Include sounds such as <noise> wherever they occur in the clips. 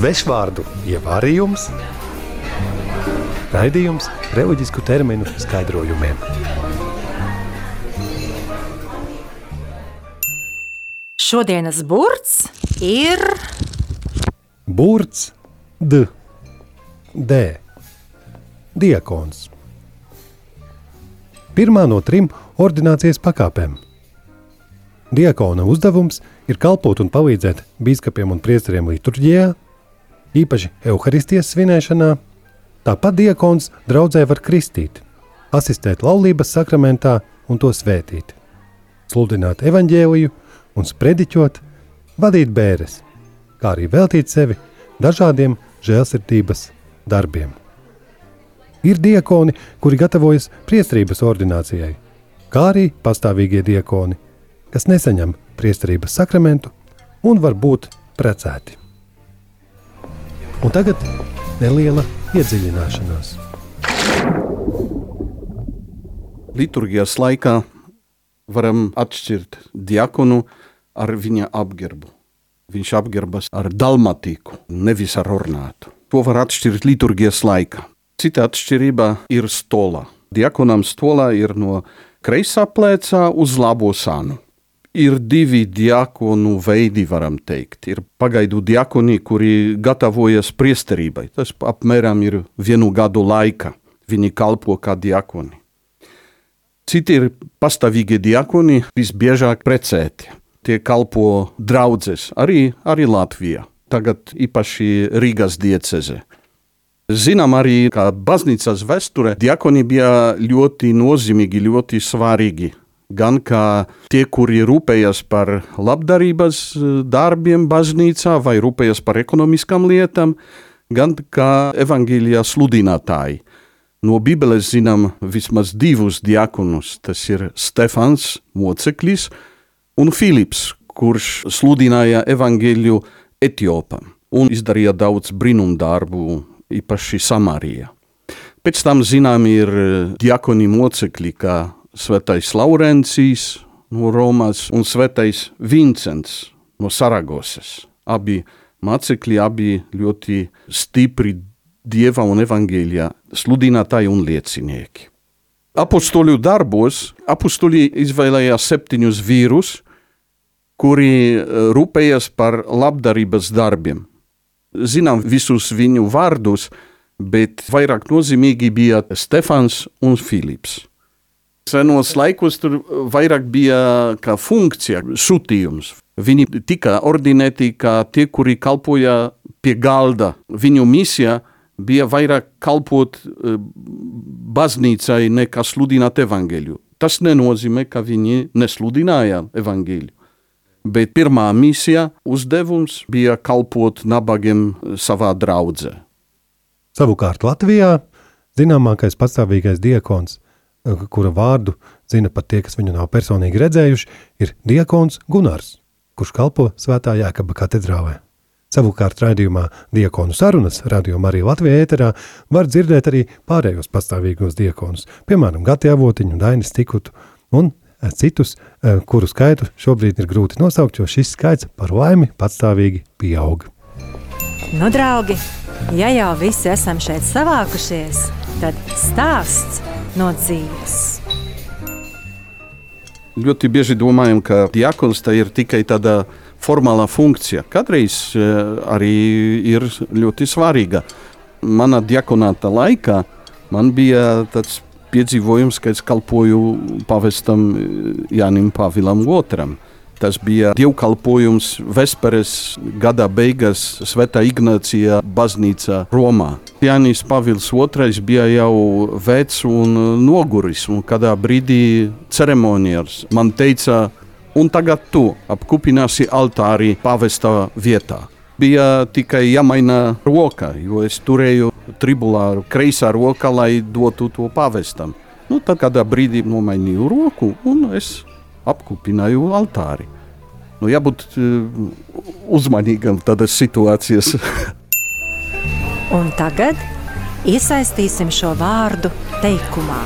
svešvārdu ievārījums, raidījums reliģisku terminu skaidrojumiem. Šodienas burts ir Burts D. D. Diakons. Pirmā no trim ordinācijas pakāpēm. Diakona uzdevums ir kalpot un palīdzēt biskupiem un priesteriem liturģijā, īpaši evaharistijas svinēšanā. Tāpat diakons draudzē var kristīt, asistēt laulības sakramentā un to svētīt, sludināt evaņģēliju un sprediķot, vadīt bēres, kā arī veltīt sevi dažādiem žēlsirdības darbiem. Ir diakoni, kuri gatavojas priestrības ordinācijai, kā arī pastāvīgie diakoni, kas nesaņem priestrības sakramentu un var būt precēti. Un tagad neliela iedziļināšanās. Liturgijas laikā varam atšķirt diakonu ar viņa apģērbu. Viņš apģērbas ar dalmatīku, nevis ar ornātu. To var atšķirt liturgijas laikā. Cita atšķirība ir stola. Diakonam stolā ir no kreisā plēcā uz labo sānu. Ir divi diakonu veidi, varam teikt. Ir pagaidu diakoni, kuri gatavojas priesterībai. Tas apmēram ir vienu gadu laika. Viņi kalpo kā diakoni. Citi ir pastāvīgi diakoni, visbiežāk precēti tie kalpo draudzes, arī, arī Latvijā. Tagad īpaši Rīgas dieceze. Zinām arī, ka baznīcas vēsturē diakoni bija ļoti nozīmīgi, ļoti svarīgi. Gan kā tie, kuri rūpējas par labdarības darbiem baznīcā vai rūpējas par ekonomiskām lietām, gan kā evaņģīlijā sludinātāji. No Bībeles zinām vismaz divus diakonus. Tas ir Stefans Moceklis un Filips, kurš sludināja evaņģēļu Etiopam un izdarīja daudz brīnumdarbu, īpaši Samārijā. Pēc tam zinām ir diakoni mocekļi, kā Svētais Laurencijs no Romas un Svētais Vincents no Saragosas. Abi mācekļi, abi ļoti stipri dieva un evaņģēļa sludinātāji un liecinieki. Apostoļu darbos apostoļi izvēlējās septiņus vīrus, kuri eh, rūpējas par labdarības darbiem. Zinām visus viņu vārdus, bet vairāk nozīmīgi bija Stefans un Filips. Senos laikos tur vairāk bija kā funkcija, sūtījums. Viņi tika ordinēti kā tie, kuri kalpoja pie galda. Viņu misija bija vairāk kalpot eh, baznīcai nekā sludināt evaņģēļu. Tas nenozīmē, ka viņi nesludināja evaņģēļu. Bet pirmā misija, uzdevums bija kalpot nabagiem savā draudzē. Savukārt Latvijā zināmākais pastāvīgais diakons, kura vārdu zina pat tie, kas viņu nav personīgi redzējuši, ir diakons Gunārs, kurš kalpo Svētā Jēkaba katedrālē. Savukārt raidījumā Diakonu sarunas, radījumā arī Latvijā ēterā, var dzirdēt arī pārējos pastāvīgos diekonus, piemēram, Gati Avotiņu, Dainis Tikutu un eh, citus, eh, kuru skaitu šobrīd ir grūti nosaukt, jo šis skaits par laimi patstāvīgi pieaug. Nu, draugi, ja jau visi esam šeit savākušies, tad stāsts no dzīves. Ļoti bieži domājam, ka diakons tā ir tikai tāda formālā funkcija. Katreiz e, arī ir ļoti svarīga. Manā diakonāta laikā man bija tāds piedzīvojums, ka es kalpoju pavestam e, Jānim Pāvilam II. Tas bija dievkalpojums Vesperes gada beigās Svētā Ignācijā baznīcā Romā. Jānis Pāvils II bija jau vecs un noguris, un kādā brīdī ceremonijās man teica, un tagad tu apkupināsi altāri pavestā vietā. Bija tikai jāmaina roka, jo es turēju tribulāru kreisā roka, lai dotu to pavestam. Nu, tad kādā brīdī nomainīju roku un es apkupināju altāri. Nu, jābūt uh, uzmanīgam tādas situācijas. <laughs> un tagad iesaistīsim šo vārdu teikumā.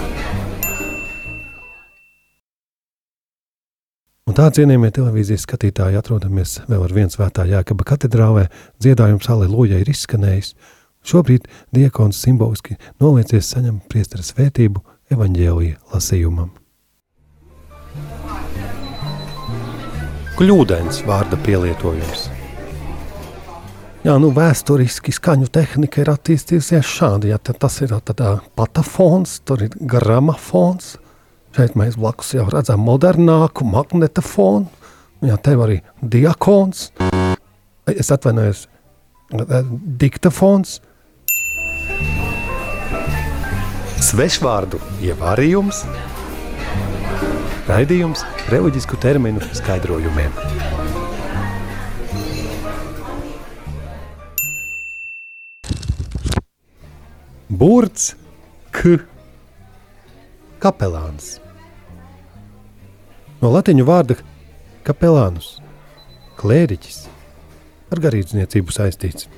Un tā cienījamie televīzijas skatītāji atrodamies vēl ar vienu svētā Jēkaba katedrālē, dziedājums Aleluja ir izskanējis. Šobrīd diakons simboliski noliecies saņem priestara svētību evaņģēlija lasījumam. Kļūdains vārda pielietojums. Jā, nu, vēsturiski skaņu tehnika ir attīstījusies šādi. Ja tas ir tādā patafons, tur ir gramofons. Šeit mēs blakus jau redzam modernāku magnetofonu. Jā, tev arī diakons. Es atvainojos, diktafons. Svešvārdu ievārījums, raidījums reliģisku terminu skaidrojumiem. Burts K. Kapelāns. No latīņu vārda kapelānus - klēriķis, ar garīdzniecību saistīts.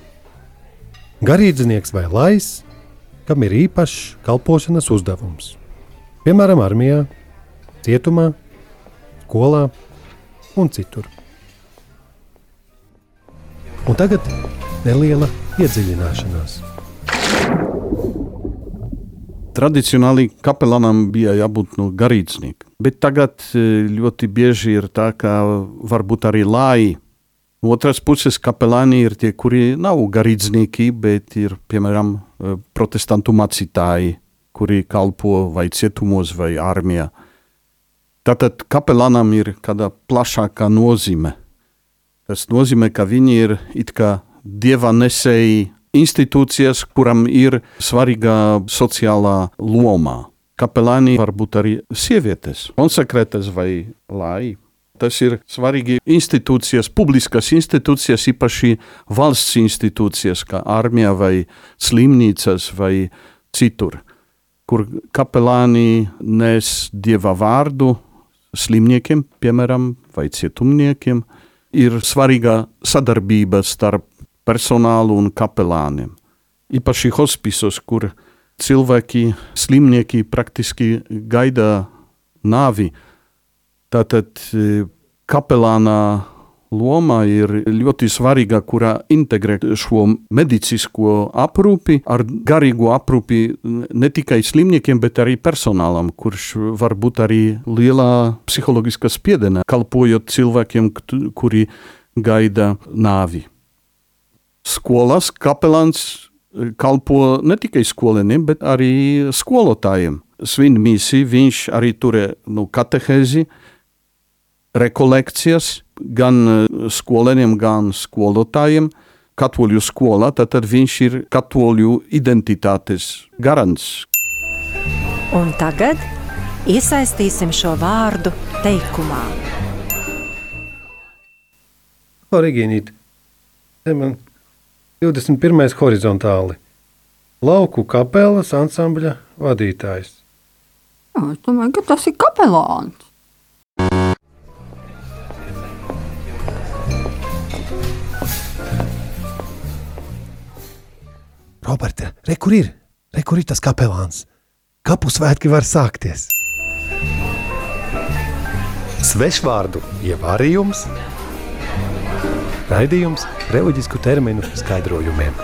Garīdznieks vai lais, kam ir īpašs kalpošanas uzdevums. Piemēram, armijā, cietumā, skolā un citur. Un tagad neliela iedziļināšanās. Tradicionāli kapelānam bija jābūt no garīdznieka, bet tagad e, ļoti bieži ir tā, ka varbūt arī lāji. Otras puses, kapelāni ir tie, kuri nav garīdznieki, bet ir, piemēram, e, protestantu mācītāji, kuri kalpo vai cietumos vai armijā. Tātad kapelānam ir kāda plašāka nozīme. Tas nozīmē, ka viņi ir it kā dieva nesēji institūcijas, kuram ir svarīga sociālā loma. Kapelāni var būt arī sievietes, konsekrētas vai lai. Tas ir svarīgi institūcijas, publiskas institūcijas, īpaši valsts institūcijas, kā armija vai slimnīcas vai citur, kur kapelāni nes dieva vārdu slimniekiem, piemēram, vai cietumniekiem. Ir svarīga sadarbība starp personālu un kapelāniem. Īpaši hospisos, kur cilvēki, slimnieki praktiski gaida nāvi. Tātad e, kapelāna loma ir ļoti svarīga, kurā integrē šo medicīnisko aprūpi ar garīgo aprūpi ne tikai slimniekiem, bet arī personālam, kurš var būt arī lielā psiholoģiskā spiedienā, kalpojot cilvēkiem, kuri gaida nāvi skolās kapelāns e, kalpo ne tikai skolēniem, bet arī skolotājiem. Svin misiju viņš arī turē nu, katehēzi, rekolekcijas gan e, skolēniem, gan skolotājiem. Katoļu skolā, tad viņš ir katoļu identitātes garants. Un tagad iesaistīsim šo vārdu teikumā. Origīnīt, man 21. horizontāli. Lauku kapelas ansambļa vadītājs. Jā, es domāju, ka tas ir kapelāns. Roberta, re, kur ir? Re, kur ir tas kapelāns? Kapu svētki var sākties. Svešvārdu ievārījums, raidījums reliģisku terminu skaidrojumiem.